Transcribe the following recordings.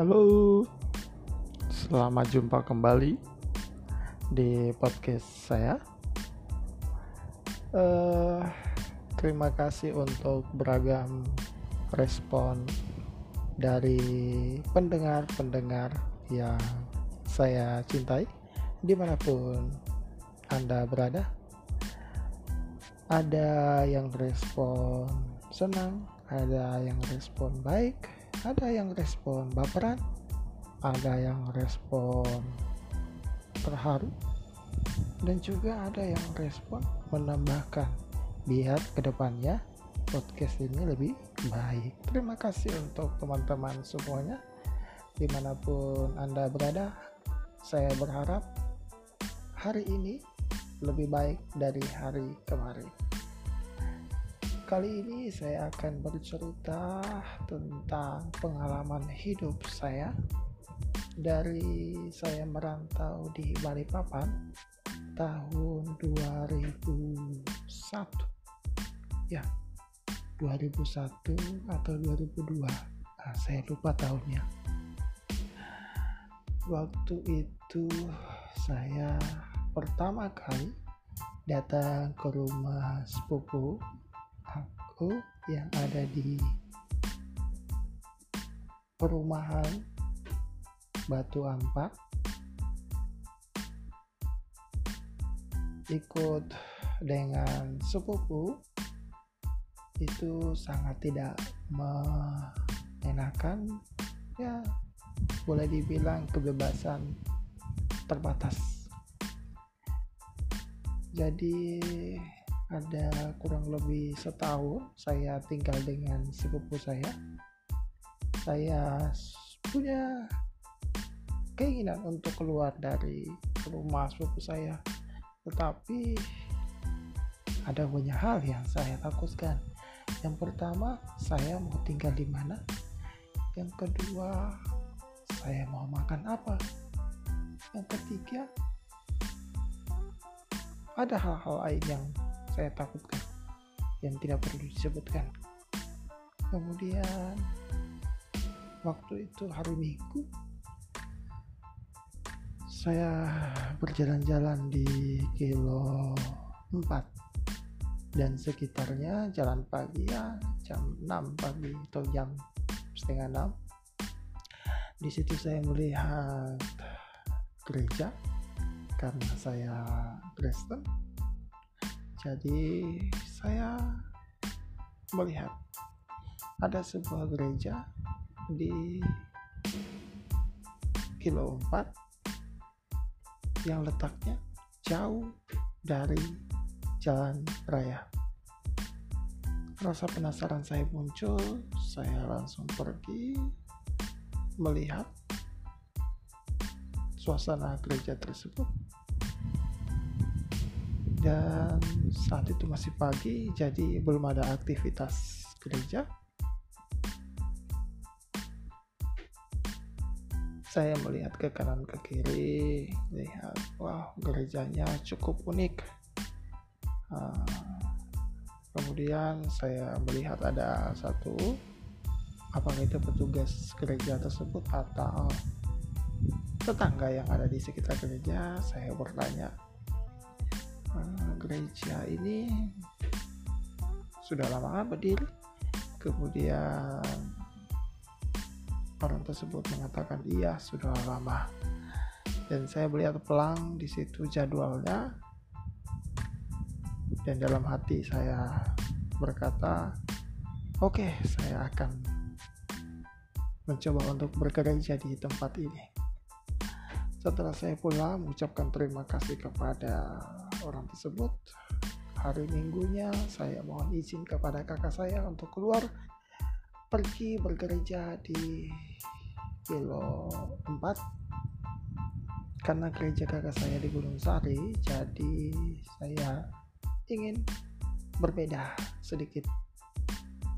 Halo, selamat jumpa kembali di podcast saya. Uh, terima kasih untuk beragam respon dari pendengar-pendengar yang saya cintai di mana pun Anda berada. Ada yang respon senang, ada yang respon baik, ada yang respon baperan, ada yang respon terharu, dan juga ada yang respon menambahkan biar ke depannya podcast ini lebih baik. Terima kasih untuk teman-teman semuanya di mana pun Anda berada. Saya berharap hari ini lebih baik dari hari kemarin. Kali ini saya akan bercerita tentang pengalaman hidup saya dari saya merantau di Balikpapan tahun 2001. Ya, 2001 atau 2002. Nah, saya lupa tahunnya. Waktu itu saya pertama kali datang ke rumah sepupu aku yang ada di perumahan Batu Ampak ikut dengan sepupu itu sangat tidak mengenakan ya boleh dibilang kebebasan terbatas. Jadi ada kurang lebih setahun saya tinggal dengan sepupu saya. Saya punya keinginan untuk keluar dari rumah sepupu saya. Tetapi ada banyak hal yang saya takutkan. Yang pertama saya mau tinggal di mana? Yang kedua saya mau makan apa? Yang ketiga ada hal-hal lain yang saya takutkan yang tidak perlu disebutkan. Kemudian waktu itu hari minggu saya berjalan-jalan di kilo 4 dan sekitarnya jalan pagi ya jam 6 pagi atau jam setengah 6 di situ saya melihat gereja karena saya Kristen jadi saya melihat ada sebuah gereja di kilo 4 yang letaknya jauh dari jalan raya. Rasa penasaran saya muncul, saya langsung pergi melihat suasana gereja tersebut dan saat itu masih pagi jadi belum ada aktivitas gereja. Saya melihat ke kanan ke kiri lihat wah gerejanya cukup unik. Uh, kemudian saya melihat ada satu apakah itu petugas gereja tersebut atau tetangga yang ada di sekitar gereja. Saya bertanya uh, gereja ini sudah lama berdiri. Kemudian orang tersebut mengatakan iya sudah lama. Dan saya melihat pelang di situ jadwalnya. Dan dalam hati saya berkata oke okay, saya akan mencoba untuk bergereja di tempat ini. Setelah saya pulang mengucapkan terima kasih kepada orang tersebut. Hari minggunya saya mohon izin kepada kakak saya untuk keluar pergi bergereja di kilo 4 karena gereja kakak saya di Gunung Sari jadi saya ingin berbeda sedikit.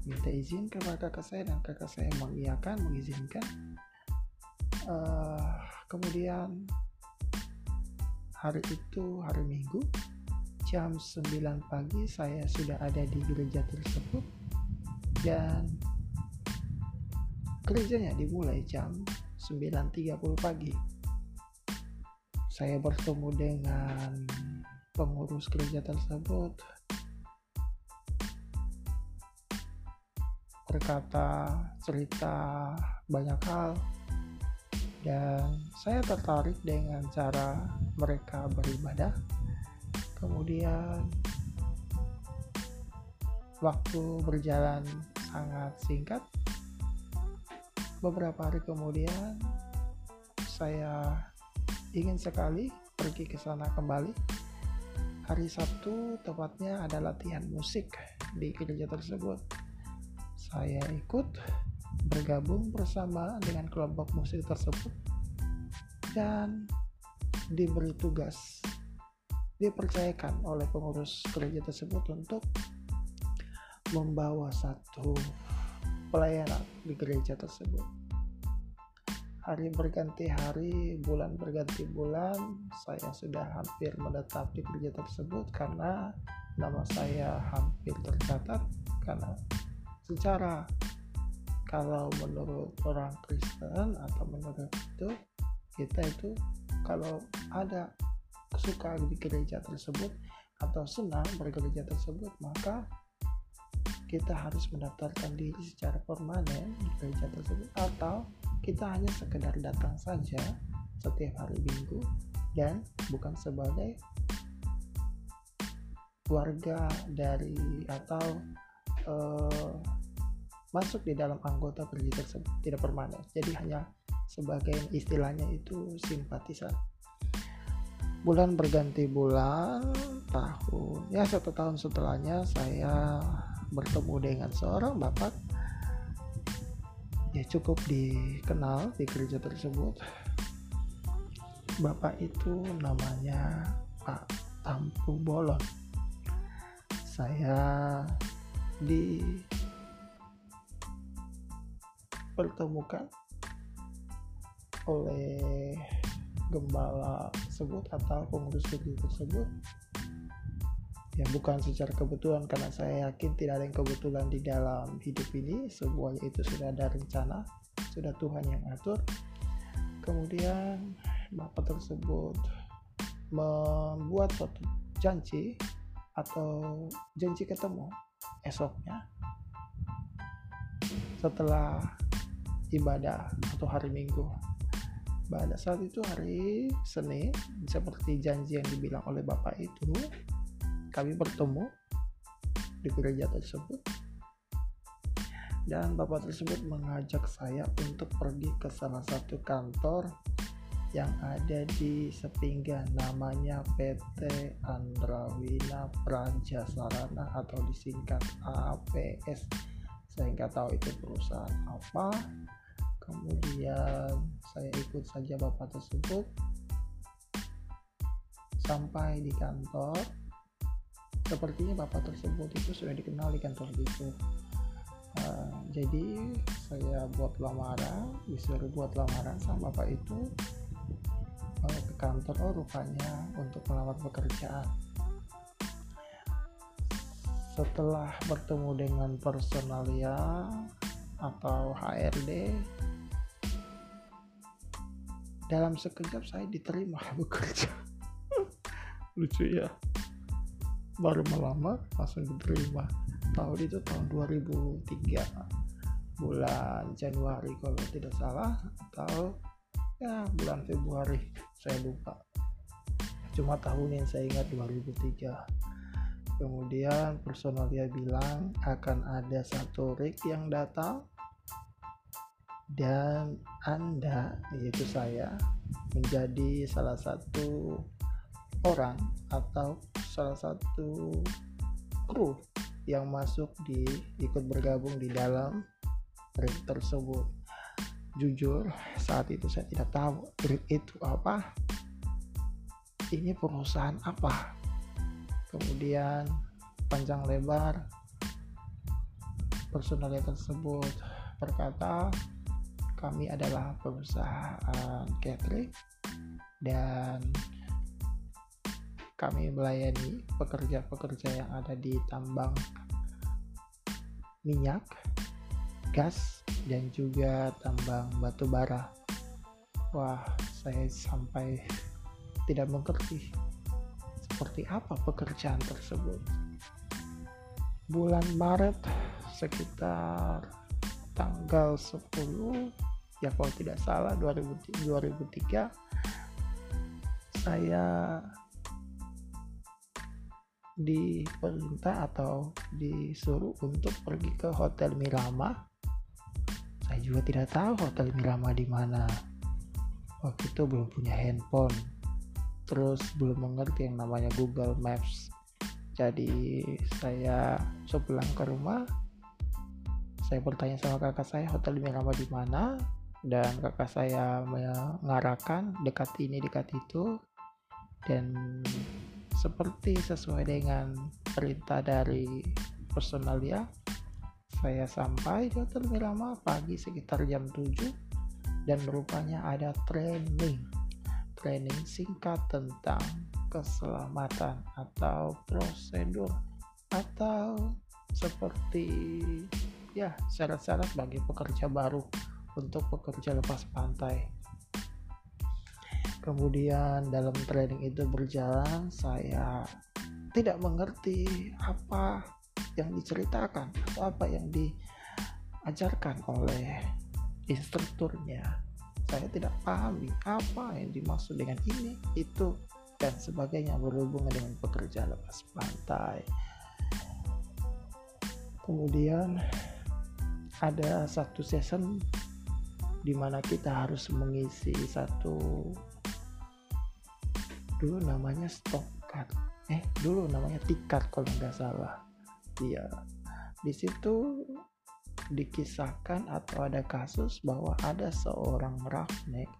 Minta izin kepada kakak saya dan kakak saya mengiyakan mengizinkan. Uh, kemudian hari itu hari minggu jam 9 pagi saya sudah ada di gereja tersebut dan gerejanya dimulai jam 9.30 pagi. Saya bertemu dengan pengurus gereja tersebut. Berkata cerita banyak hal dan saya tertarik dengan cara mereka beribadah. Kemudian waktu berjalan sangat singkat. Beberapa hari kemudian saya ingin sekali pergi ke sana kembali. Hari Sabtu tepatnya ada latihan musik di gereja tersebut. Saya ikut bergabung bersama dengan kelompok musik tersebut dan diberi tugas dipercayakan oleh pengurus gereja tersebut untuk membawa satu pelayanan di gereja tersebut. Hari berganti hari bulan berganti bulan saya sudah hampir menetap di gereja tersebut karena nama saya hampir tercatat karena secara kalau menurut orang Kristen atau menurut itu kita itu kalau ada suka di gereja tersebut atau senang bergereja tersebut maka kita harus mendaftarkan diri secara permanen di gereja tersebut atau kita hanya sekedar datang saja setiap hari minggu dan bukan sebagai warga dari atau uh, masuk di dalam anggota gereja tersebut tidak permanen. Jadi hanya sebagai istilahnya itu simpatisan. Bulan berganti bulan tahun ya satu tahun setelahnya saya bertemu dengan seorang bapak. Ya cukup dikenal di gereja tersebut. Bapak itu namanya Pak Tampu Bolon. Saya dipertemukan oleh gembala tersebut atau pengurus gereja tersebut? Ya bukan secara kebetulan karena saya yakin tidak ada yang kebetulan di dalam hidup ini. Semuanya itu sudah ada rencana sudah Tuhan yang atur. Kemudian bapak tersebut membuat suatu janji atau janji ketemu esoknya. Setelah ibadah atau hari minggu. Pada saat itu hari Senin seperti janji yang dibilang oleh bapak itu kami bertemu di gereja tersebut. Dan bapak tersebut mengajak saya untuk pergi ke salah satu kantor yang ada di Sepinggan namanya PT Andrawina Praja Sarana atau disingkat APS saya nggak tahu itu perusahaan apa kemudian saya ikut saja bapak tersebut sampai di kantor. Sepertinya bapak tersebut itu sudah dikenal di kantor itu. Uh, jadi saya buat lamaran disuruh buat lamaran sama bapak itu ke kantor. Oh rupanya untuk melamar pekerjaan. Setelah bertemu dengan personalia atau HRD dalam sekejap saya diterima bekerja. Lucu ya. Baru melamar langsung diterima. Tahun itu tahun 2003 bulan Januari kalau tidak salah atau ya bulan Februari saya lupa. Cuma tahun yang saya ingat 2003 kemudian personal dia bilang akan ada satu rig yang datang dan anda yaitu saya menjadi salah satu orang atau salah satu kru yang masuk di ikut bergabung di dalam rig tersebut. Jujur saat itu saya tidak tahu grip itu apa. Ini perusahaan apa? Kemudian panjang lebar personal tersebut berkata kami adalah perusahaan catering dan kami melayani pekerja-pekerja yang ada di tambang minyak gas dan juga tambang batu bara. Wah saya sampai tidak mengerti seperti apa pekerjaan tersebut. Bulan Maret sekitar tanggal 10 ya kalau tidak salah 2003 saya diperintah atau disuruh untuk pergi ke Hotel Mirama. Saya juga tidak tahu Hotel Mirama di mana. Waktu itu belum punya handphone. Terus belum mengerti yang namanya Google Maps. Jadi saya sepulang ke rumah, saya bertanya sama kakak saya Hotel Mirama di mana dan kakak saya mengarahkan dekat ini dekat itu. Dan seperti sesuai dengan perintah dari personal ya saya sampai di Hotel Mirama pagi sekitar jam 7 dan rupanya ada training training singkat tentang keselamatan atau prosedur atau seperti ya syarat-syarat bagi pekerja baru untuk pekerja lepas pantai. Kemudian dalam training itu berjalan saya tidak mengerti apa yang diceritakan atau apa yang diajarkan oleh instrukturnya. Saya tidak pahami apa yang dimaksud dengan ini itu dan sebagainya berhubungan dengan pekerja lepas pantai. Kemudian ada satu season di mana kita harus mengisi satu dulu namanya stock card. Eh dulu namanya tiket kalau nggak salah. Iya. Di situ dikisahkan atau ada kasus bahwa ada seorang roughneck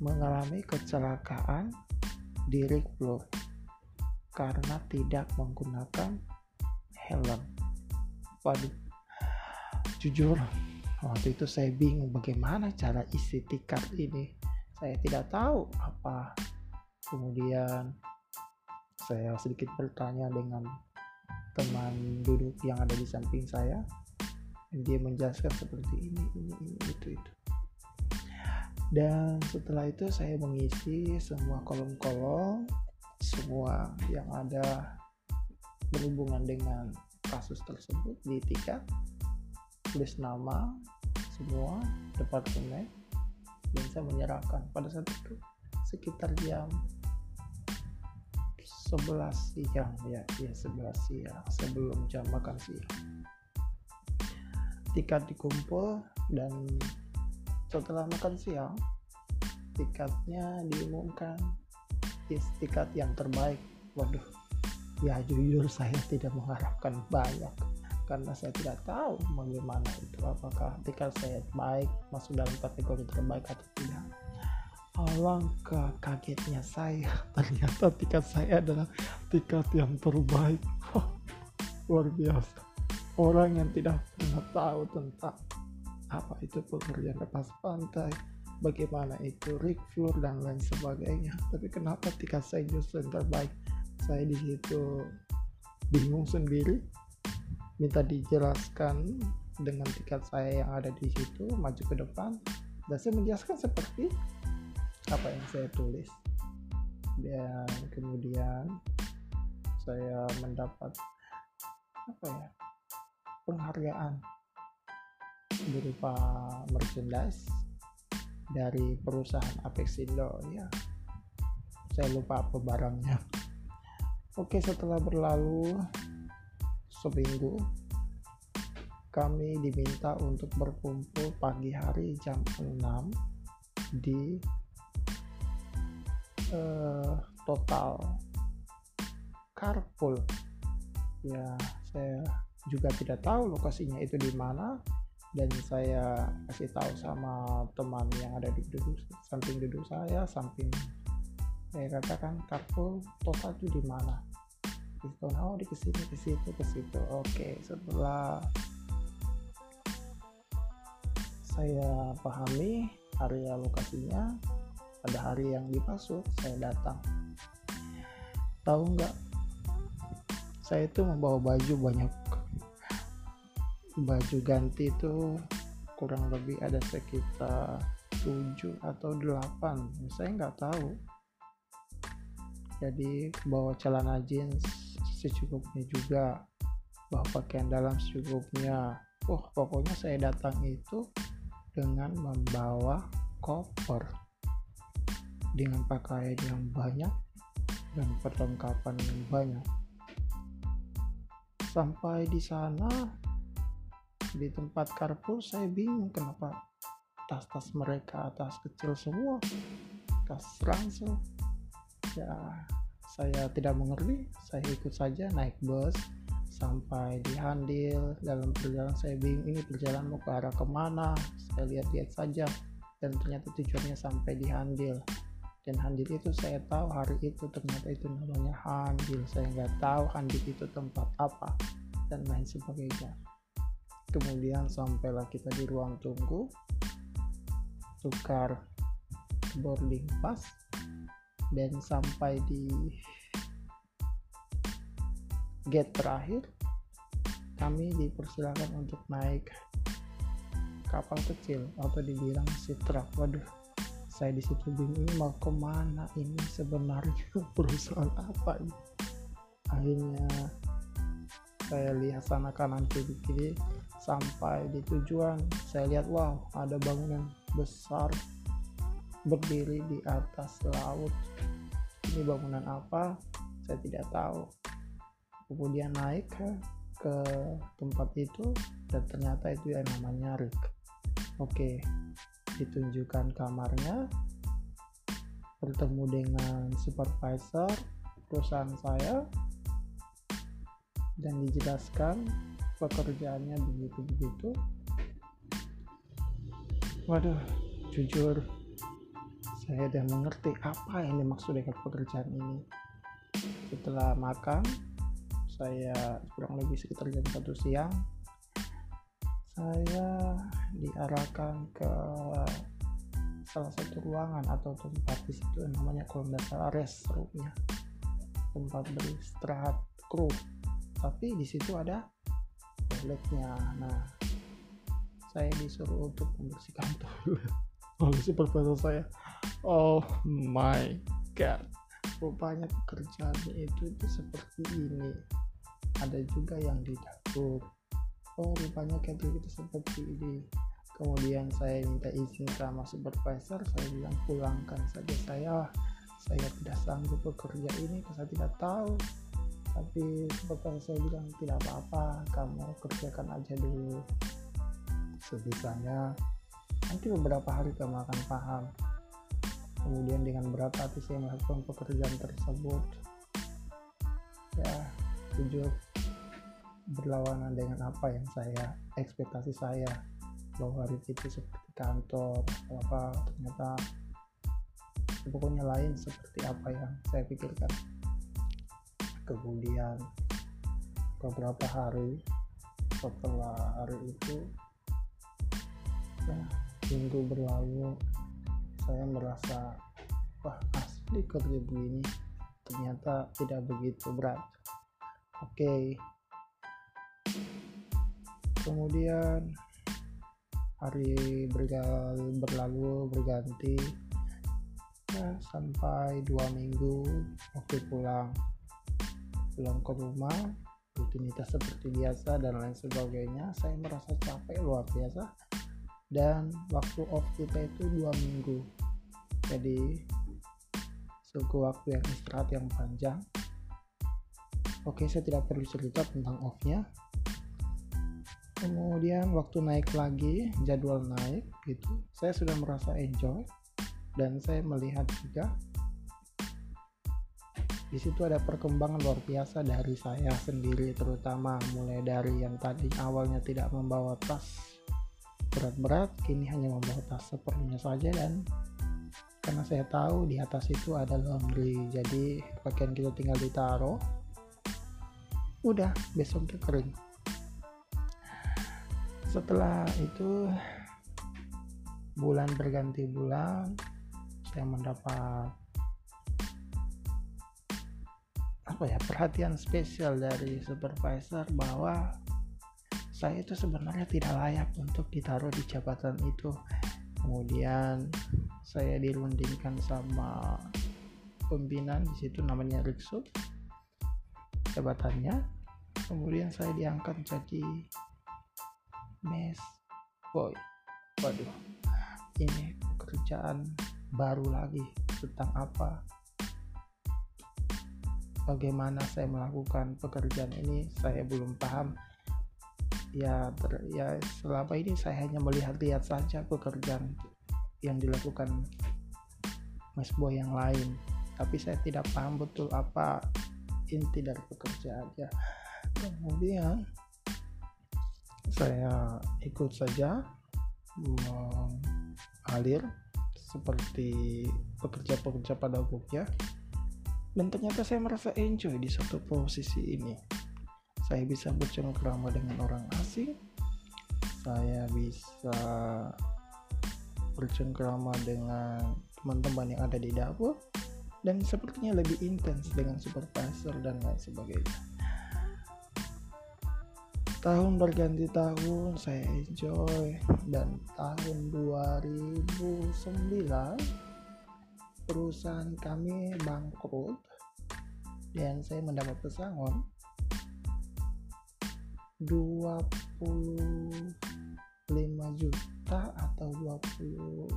mengalami kecelakaan di rig karena tidak menggunakan helm. Waduh, jujur waktu itu saya bingung bagaimana cara isi tiket ini. Saya tidak tahu apa. Kemudian saya sedikit bertanya dengan teman duduk yang ada di samping saya. Dan dia menjelaskan seperti ini ini ini itu itu. Dan setelah itu saya mengisi semua kolom-kolom semua yang ada berhubungan dengan kasus tersebut di tiga tulis nama semua departemen saya menyerahkan. Pada saat itu sekitar jam 11 siang ya ya 11 siang sebelum jam makan siang. Tiket dikumpul dan setelah makan siang tiketnya diumumkan. Tiket yang terbaik. Waduh ya jujur saya tidak mengharapkan banyak karena saya tidak tahu bagaimana itu apakah tiket saya baik masuk dalam kategori terbaik atau tidak Alangkah kagetnya saya, ternyata tiket saya adalah tiket yang terbaik. luar biasa. Orang yang tidak pernah tahu tentang apa itu pekerjaan lepas pantai, bagaimana itu rig floor dan lain sebagainya. Tapi kenapa tiket saya justru terbaik? Saya di situ bingung sendiri, minta dijelaskan dengan tiket saya yang ada di situ, maju ke depan, dan saya menjelaskan seperti apa yang saya tulis. Dan kemudian saya mendapat apa ya penghargaan berupa merchandise dari perusahaan Apex Indo ya. Saya lupa apa barangnya. Oke setelah berlalu seminggu kami diminta untuk berkumpul pagi hari jam 6 di uh, total carpool. Ya saya juga tidak tahu lokasinya itu di mana dan saya kasih tahu sama teman yang ada di duduk samping duduk saya samping saya katakan carpool total itu di mana itu oh di ke sini ke situ ke situ. Oke setelah saya pahami area lokasinya pada hari yang dimaksud saya datang. Tahu nggak? Saya itu membawa baju banyak. Baju ganti itu kurang lebih ada sekitar 7 atau 8 saya nggak tahu. Jadi bawa celana jeans secukupnya juga. Bawa pakaian dalam secukupnya. Oh pokoknya saya datang itu dengan membawa koper. Dengan pakaian yang banyak dan perlengkapan yang banyak. Sampai di sana di tempat Carrefour saya bingung kenapa tas-tas mereka tas kecil semua tas ransel. Ya saya tidak mengerti saya ikut saja naik bus sampai di Handil dalam perjalanan saya bingung ini perjalanan mau ke arah ke mana? Saya lihat-lihat saja dan ternyata tujuannya sampai di Handil dan Handil itu saya tahu hari itu ternyata itu namanya Handil. Saya nggak tahu Handil itu tempat apa dan lain sebagainya. Kemudian sampailah kita di ruang tunggu. Tukar boarding pass dan sampai di gate terakhir kami dipersilakan untuk naik kapal kecil atau dibilang sitra waduh saya di situ bingung mau ke mana ini sebenarnya perusahaan apa ini? Akhirnya saya lihat sana kanan kiri kiri sampai di tujuan saya lihat wow ada bangunan besar berdiri di atas laut. Ini bangunan apa? Saya tidak tahu. Kemudian naik ke tempat itu dan ternyata itu yang namanya Rick oke ditunjukkan kamarnya. Bertemu dengan supervisor perusahaan saya. Dan dijelaskan pekerjaannya begitu-begitu. Waduh jujur saya tidak mengerti apa yang dimaksud dengan pekerjaan ini. Setelah makan saya kurang lebih sekitar jam satu siang saya diarahkan ke salah satu ruangan atau tempat di situ yang namanya kalau tidak salah restroomnya tempat beristirahat kru. Tapi di situ ada toiletnya. Nah saya disuruh untuk membersihkan toilet. Oleh supervisor saya oh my god. Rupanya pekerjaannya itu, itu seperti ini. Ada juga yang di dapur. Oh rupanya catering itu seperti ini. Kemudian saya minta izin sama supervisor saya bilang pulangkan saja saya. Saya tidak sanggup bekerja ini saya tidak tahu. Tapi supervisor saya bilang tidak apa-apa kamu kerjakan aja dulu. Sebisanya nanti beberapa hari kamu akan paham kemudian dengan berat hati saya melakukan pekerjaan tersebut? Ya jujur berlawanan dengan apa yang saya ekspektasi saya bahwa hari itu seperti kantor apa ternyata pokoknya lain seperti apa yang saya pikirkan. Kemudian beberapa hari setelah hari itu ya minggu berlalu saya merasa wah asli kerja begini? Ternyata tidak begitu berat oke. Okay, kemudian hari bergal, berlalu berganti. Ya sampai dua minggu waktu pulang. Pulang ke rumah rutinitas seperti biasa dan lain sebagainya saya merasa capek luar biasa dan waktu off kita itu dua minggu. Jadi suku waktu yang istirahat yang panjang. Oke saya tidak perlu cerita tentang offnya. Kemudian waktu naik lagi jadwal naik gitu saya sudah merasa enjoy dan saya melihat juga di situ ada perkembangan luar biasa dari saya sendiri terutama mulai dari yang tadi awalnya tidak membawa tas berat-berat kini hanya membawa tas seperlunya saja dan karena saya tahu di atas itu ada laundry jadi pakaian kita tinggal ditaruh. Udah besoknya kering. Setelah itu bulan berganti bulan saya mendapat apa ya perhatian spesial dari supervisor bahwa saya itu sebenarnya tidak layak untuk ditaruh di jabatan itu. Kemudian saya dirundingkan sama pimpinan di situ namanya Riksu jabatannya. Kemudian saya diangkat jadi mes boy. Waduh ini pekerjaan baru lagi tentang apa? Bagaimana saya melakukan pekerjaan ini saya belum paham ya ter, ya selama ini saya hanya melihat-lihat saja pekerjaan yang dilakukan mas boy yang lain. Tapi saya tidak paham betul apa inti dari pekerjaannya kemudian saya ikut saja mengalir seperti pekerja-pekerja pada umumnya. Dan ternyata saya merasa enjoy di satu posisi ini saya bisa bercengkrama dengan orang asing. Saya bisa bercengkrama dengan teman-teman yang ada di dapur. Dan sepertinya lebih intens dengan supervisor dan lain sebagainya. Tahun berganti tahun saya enjoy. Dan tahun 2009 perusahaan kami bangkrut. Dan saya mendapat pesangon 25 juta atau 26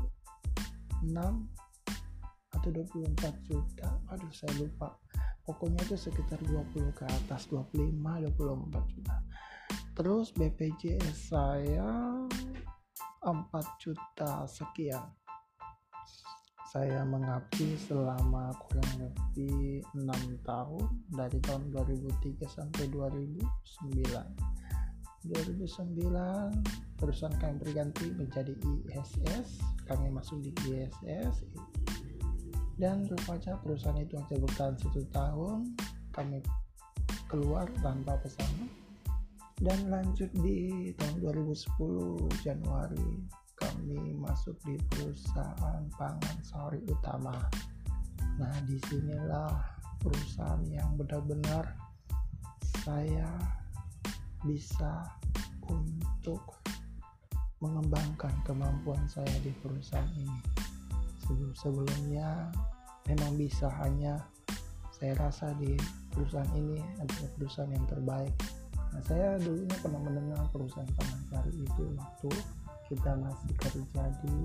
atau 24 juta. Aduh saya lupa. Pokoknya itu sekitar 20 ke atas 25 24 juta. Terus BPJS saya 4 juta sekian saya mengabdi selama kurang lebih 6 tahun dari tahun 2003 sampai 2009 2009 perusahaan kami berganti menjadi ISS kami masuk di ISS dan rupanya perusahaan itu hanya bertahan satu tahun kami keluar tanpa pesanan. Dan lanjut di tahun 2010 Januari kami masuk di perusahaan pangan sawit utama. Nah di sinilah perusahaan yang benar-benar saya bisa untuk mengembangkan kemampuan saya di perusahaan ini. Sebelum sebelumnya memang bisa hanya saya rasa di perusahaan ini adalah perusahaan yang terbaik. Nah, saya dulunya pernah mendengar perusahaan Sari itu waktu kita masih kerja di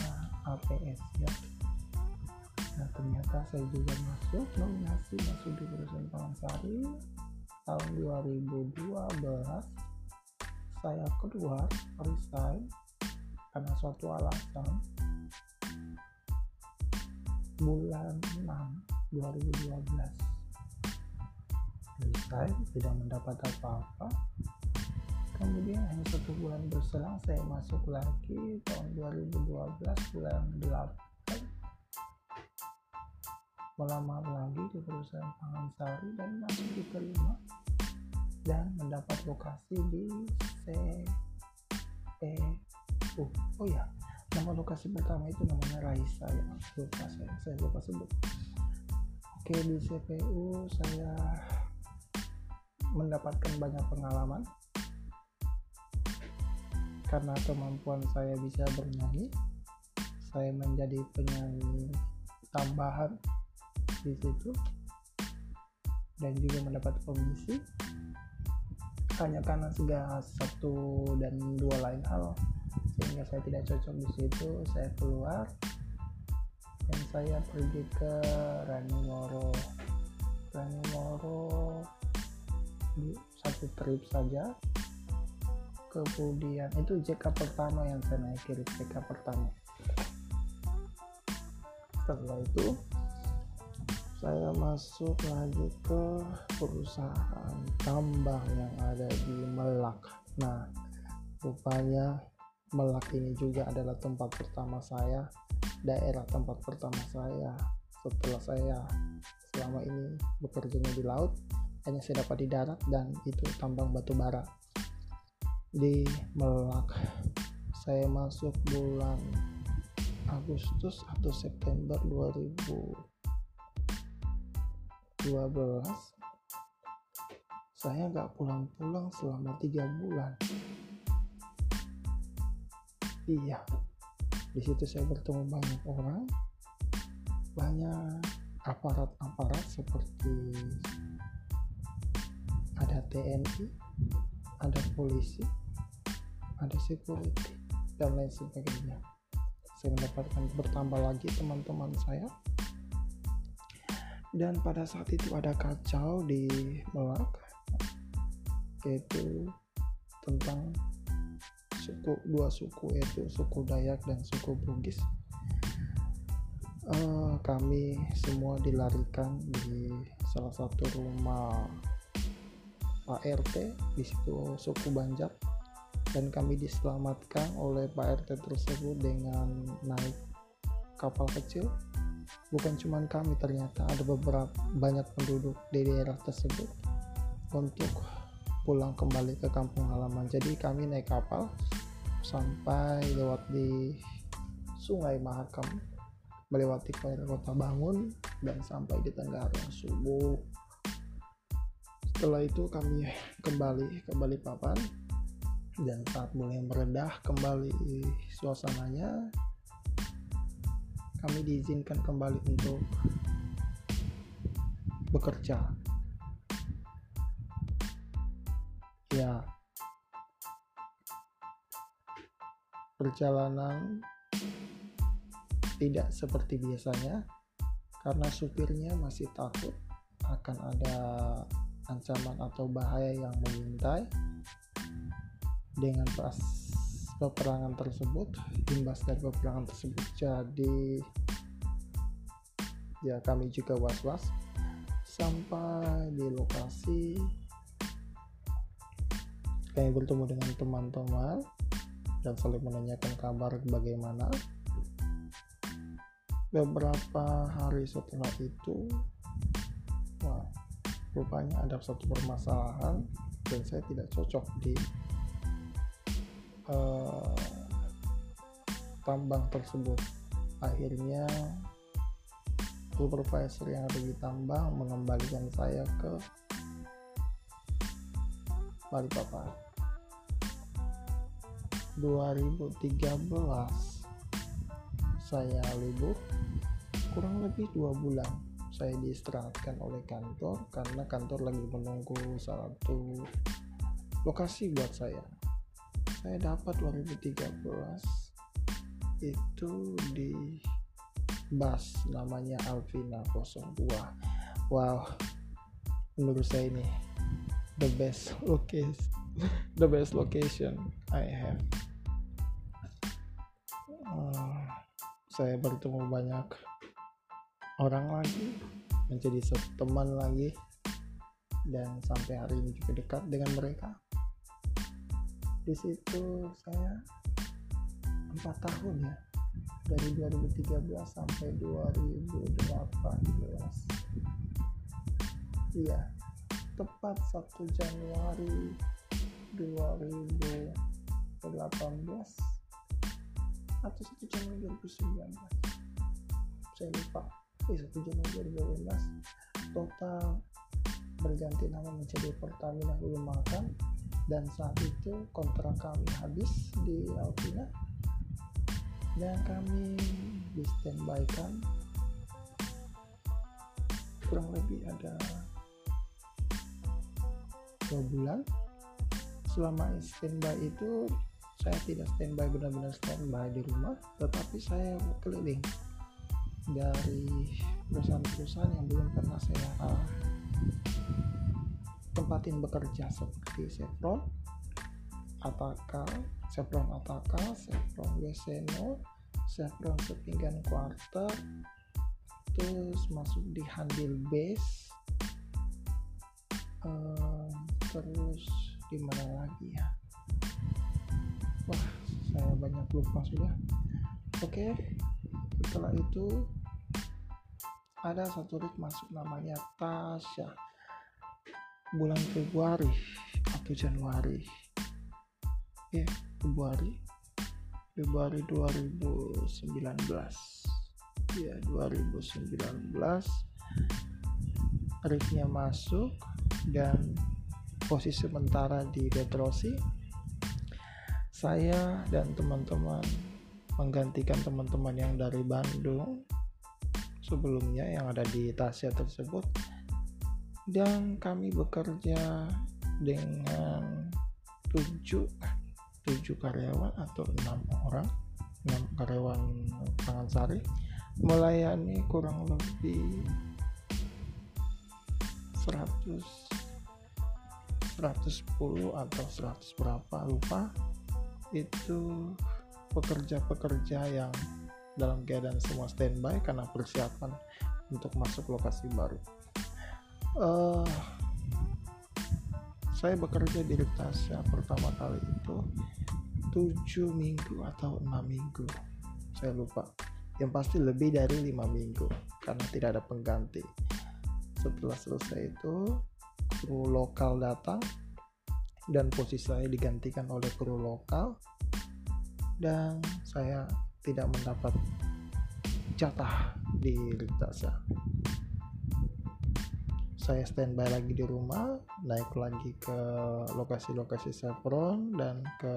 uh, nah, APS ya. Nah ternyata saya juga masuk nominasi masuk di perusahaan Sari tahun 2012 saya keluar resign karena suatu alasan. Bulan 6 2012 resign tidak mendapat apa-apa kemudian hanya satu bulan berselang saya masuk lagi tahun 2012 bulan 8 melamar lagi di perusahaan pangan sari dan masuk diterima dan mendapat lokasi di CPU oh ya nama lokasi pertama itu namanya Raisa ya. Lupa saya saya lupa sebut. Oke di CPU saya mendapatkan banyak pengalaman karena kemampuan saya bisa bernyanyi saya menjadi penyanyi tambahan di situ dan juga mendapat komisi. Hanya karena segala satu dan dua lain hal sehingga saya tidak cocok di situ saya keluar dan saya pergi ke Ranimoro Ranimoro di satu trip saja kemudian itu JK pertama yang saya naiki JK pertama. Setelah itu saya masuk lagi ke perusahaan tambang yang ada di Melak. Nah rupanya Melak ini juga adalah tempat pertama saya daerah tempat pertama saya. Setelah saya selama ini bekerjanya di laut hanya saya dapat di darat dan itu tambang batu bara di Melak. Saya masuk bulan Agustus atau September 2012 saya nggak pulang-pulang selama tiga bulan. Iya di situ saya bertemu banyak orang. Banyak aparat-aparat seperti ada TNI ada polisi ada security dan lain sebagainya. Saya mendapatkan bertambah lagi teman-teman saya. Dan pada saat itu ada kacau di Melak yaitu tentang suku dua suku yaitu suku Dayak dan suku Bugis. Uh, kami semua dilarikan di salah satu rumah Pak RT di situ suku Banjar dan kami diselamatkan oleh Pak RT tersebut dengan naik kapal kecil. Bukan cuma kami ternyata ada beberapa banyak penduduk di daerah tersebut untuk pulang kembali ke kampung halaman. Jadi kami naik kapal sampai lewat di sungai Mahakam melewati kota Bangun dan sampai di Tenggarong subuh. Setelah itu kami kembali ke Balikpapan dan saat mulai meredah kembali suasananya kami diizinkan kembali untuk bekerja. Ya. Perjalanan tidak seperti biasanya karena supirnya masih takut akan ada ancaman atau bahaya yang mengintai dengan pas peperangan tersebut imbas dari peperangan tersebut jadi ya kami juga was-was sampai di lokasi kami bertemu dengan teman-teman dan saling menanyakan kabar bagaimana. Beberapa hari setelah itu wah rupanya ada satu permasalahan dan saya tidak cocok di uh, tambang tersebut. Akhirnya supervisor yang ada di tambang mengembalikan saya ke Balikpapan. 2013 saya libur kurang lebih dua bulan saya diistirahatkan oleh kantor karena kantor lagi menunggu satu lokasi buat saya saya dapat 2013 itu di bus namanya Alvina 02 wow menurut saya ini the best location the best location I have. Uh, saya bertemu banyak orang lagi menjadi teman lagi dan sampai hari ini juga dekat dengan mereka di situ saya empat tahun ya. Dari 2013 sampai 2018 iya tepat 1 Januari 2018 atau 1 Januari 2019 saya lupa. Eh 1 Januari 2018 total berganti nama menjadi Pertamina Hulu Makan dan saat itu kontrak kami habis di Alpina. Dan kami di standby kan kurang lebih ada dua bulan. Selama standby itu saya tidak standby benar-benar standby di rumah. Tetapi saya keliling dari perusahaan-perusahaan yang belum pernah saya uh, tempatin bekerja seperti Chevron, Ataka, Chevron Ataka, Chevron Weseno, Chevron Sepinggan Quarter, terus masuk di Handil Base, uh, terus di mana lagi ya? Wah, saya banyak lupa sudah. Oke, okay. setelah itu ada satu rig masuk namanya Tasha bulan Februari atau Januari. Ya Februari. Februari 2019 ya 2019 Rifnya masuk dan posisi sementara di Detrosi saya dan teman-teman menggantikan teman-teman yang dari Bandung sebelumnya yang ada di Tasya tersebut dan kami bekerja dengan tujuh tujuh karyawan atau enam orang enam karyawan pangan sari melayani kurang lebih 100 110 atau 100 berapa lupa itu pekerja-pekerja yang dalam keadaan semua standby karena persiapan untuk masuk lokasi baru. Uh, saya bekerja di Tasya pertama kali itu 7 minggu atau 6 minggu. Saya lupa. Yang pasti lebih dari lima minggu karena tidak ada pengganti. Setelah selesai itu kru lokal datang dan posisi saya digantikan oleh kru lokal dan saya tidak mendapat jatah di Lintasya saya standby lagi di rumah naik lagi ke lokasi-lokasi Chevron dan ke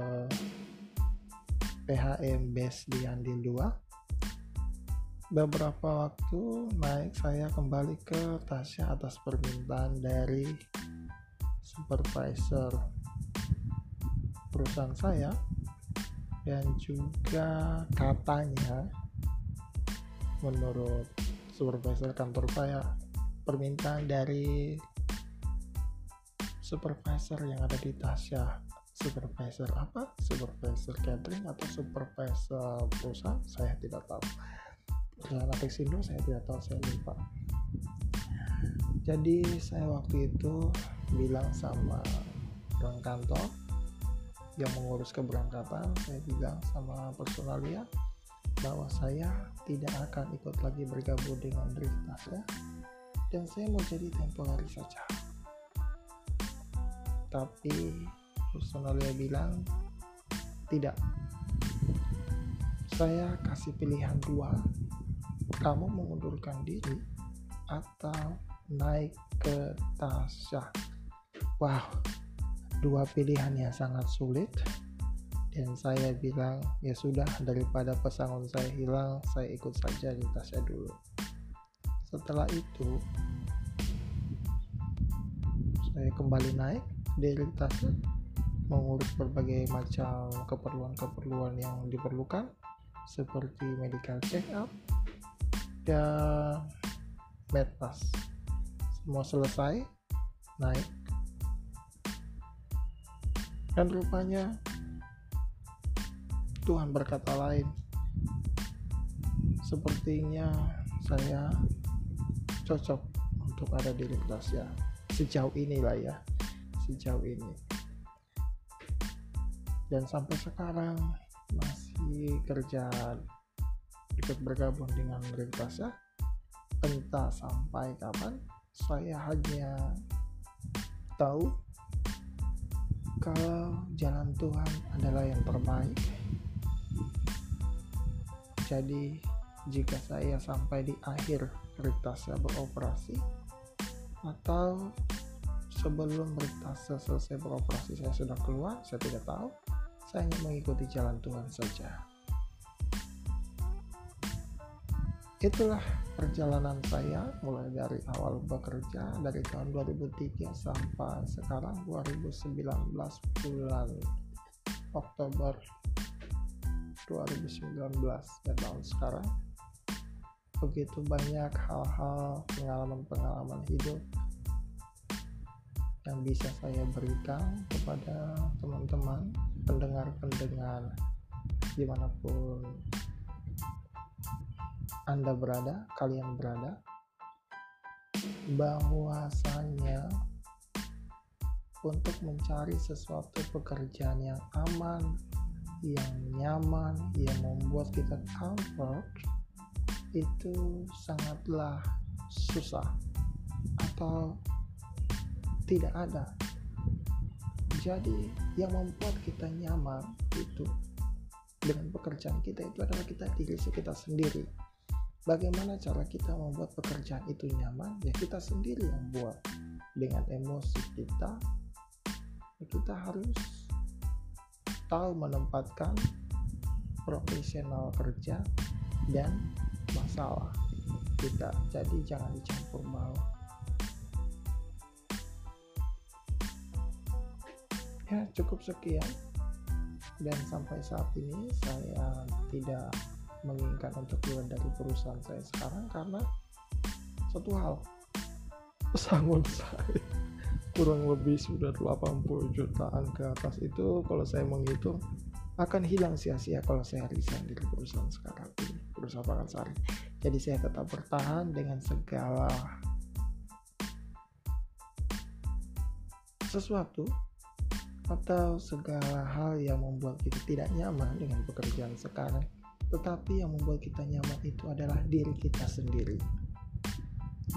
PHM base di Andil 2 beberapa waktu naik saya kembali ke Tasya atas permintaan dari supervisor perusahaan saya dan juga katanya menurut supervisor kantor saya permintaan dari supervisor yang ada di Tasya. Supervisor apa? Supervisor catering atau supervisor perusahaan? Saya tidak tahu. Perusahaan Apexindo saya tidak tahu saya lupa. Jadi saya waktu itu bilang sama orang kantor yang mengurus keberangkatan saya bilang sama personalia bahwa saya tidak akan ikut lagi bergabung dengan Driftas ya dan saya mau jadi temporary saja. Tapi personalia bilang tidak. Saya kasih pilihan dua. Kamu mengundurkan diri atau naik ke Tasya. Wow dua pilihan yang sangat sulit. Dan saya bilang ya sudah daripada pesangon saya hilang saya ikut saja di tasnya dulu setelah itu saya kembali naik dari tasnya mengurus berbagai macam keperluan-keperluan yang diperlukan seperti medical check up dan medpas semua selesai naik dan rupanya Tuhan berkata lain. Sepertinya saya cocok untuk ada di Lintasya. Sejauh inilah ya. Sejauh ini. Dan sampai sekarang masih kerja ikut bergabung dengan Lintasya. Entah sampai kapan saya hanya tahu kalau jalan Tuhan adalah yang terbaik. Jadi, jika saya sampai di akhir saya beroperasi atau sebelum saya selesai beroperasi saya sudah keluar, saya tidak tahu. Saya hanya mengikuti jalan Tuhan saja. Itulah perjalanan saya mulai dari awal bekerja dari tahun 2003 sampai sekarang 2019 bulan Oktober 2019 dan tahun sekarang begitu banyak hal-hal pengalaman-pengalaman hidup yang bisa saya berikan kepada teman-teman pendengar-pendengar di mana pun anda berada, kalian berada, bahwasanya untuk mencari sesuatu pekerjaan yang aman, yang nyaman, yang membuat kita comfort, itu sangatlah susah atau tidak ada. Jadi, yang membuat kita nyaman itu dengan pekerjaan kita itu adalah kita diri kita sendiri Bagaimana cara kita membuat pekerjaan itu nyaman? Ya kita sendiri yang buat dengan emosi kita. Ya kita harus tahu menempatkan profesional kerja dan masalah. Kita jadi jangan dicampur baur ya cukup sekian. Dan sampai saat ini saya tidak menginginkan untuk keluar dari perusahaan saya sekarang karena satu hal. Pesangon saya kurang lebih sudah 80 jutaan ke atas itu kalau saya menghitung akan hilang sia-sia kalau saya resign dari perusahaan sekarang ini perusahaan Pakansari jadi saya tetap bertahan dengan segala sesuatu atau segala hal yang membuat kita tidak nyaman dengan pekerjaan sekarang. Tetapi yang membuat kita nyaman itu adalah diri kita sendiri.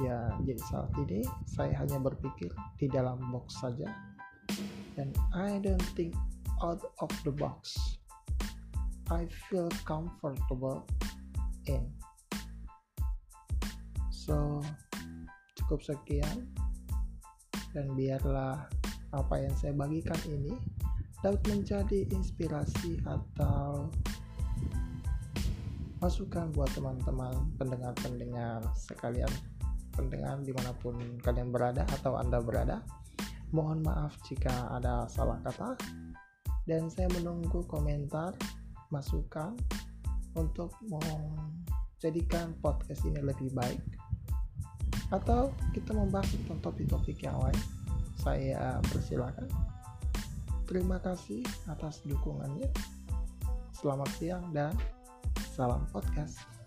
Ya jadi saat ini saya hanya berpikir di dalam box saja. Dan I don't think out of the box. I feel comfortable in so cukup sekian. Dan biarlah apa yang saya bagikan ini dapat menjadi inspirasi atau masukan buat teman-teman pendengar-pendengar sekalian pendengar di mana pun kalian berada atau anda berada. Mohon maaf jika ada salah kata. Dan saya menunggu komentar masukan untuk menjadikan podcast ini lebih baik. Atau kita membahas tentang topik-topik yang lain. Saya persilakan. Terima kasih atas dukungannya. Selamat siang dan salam podcast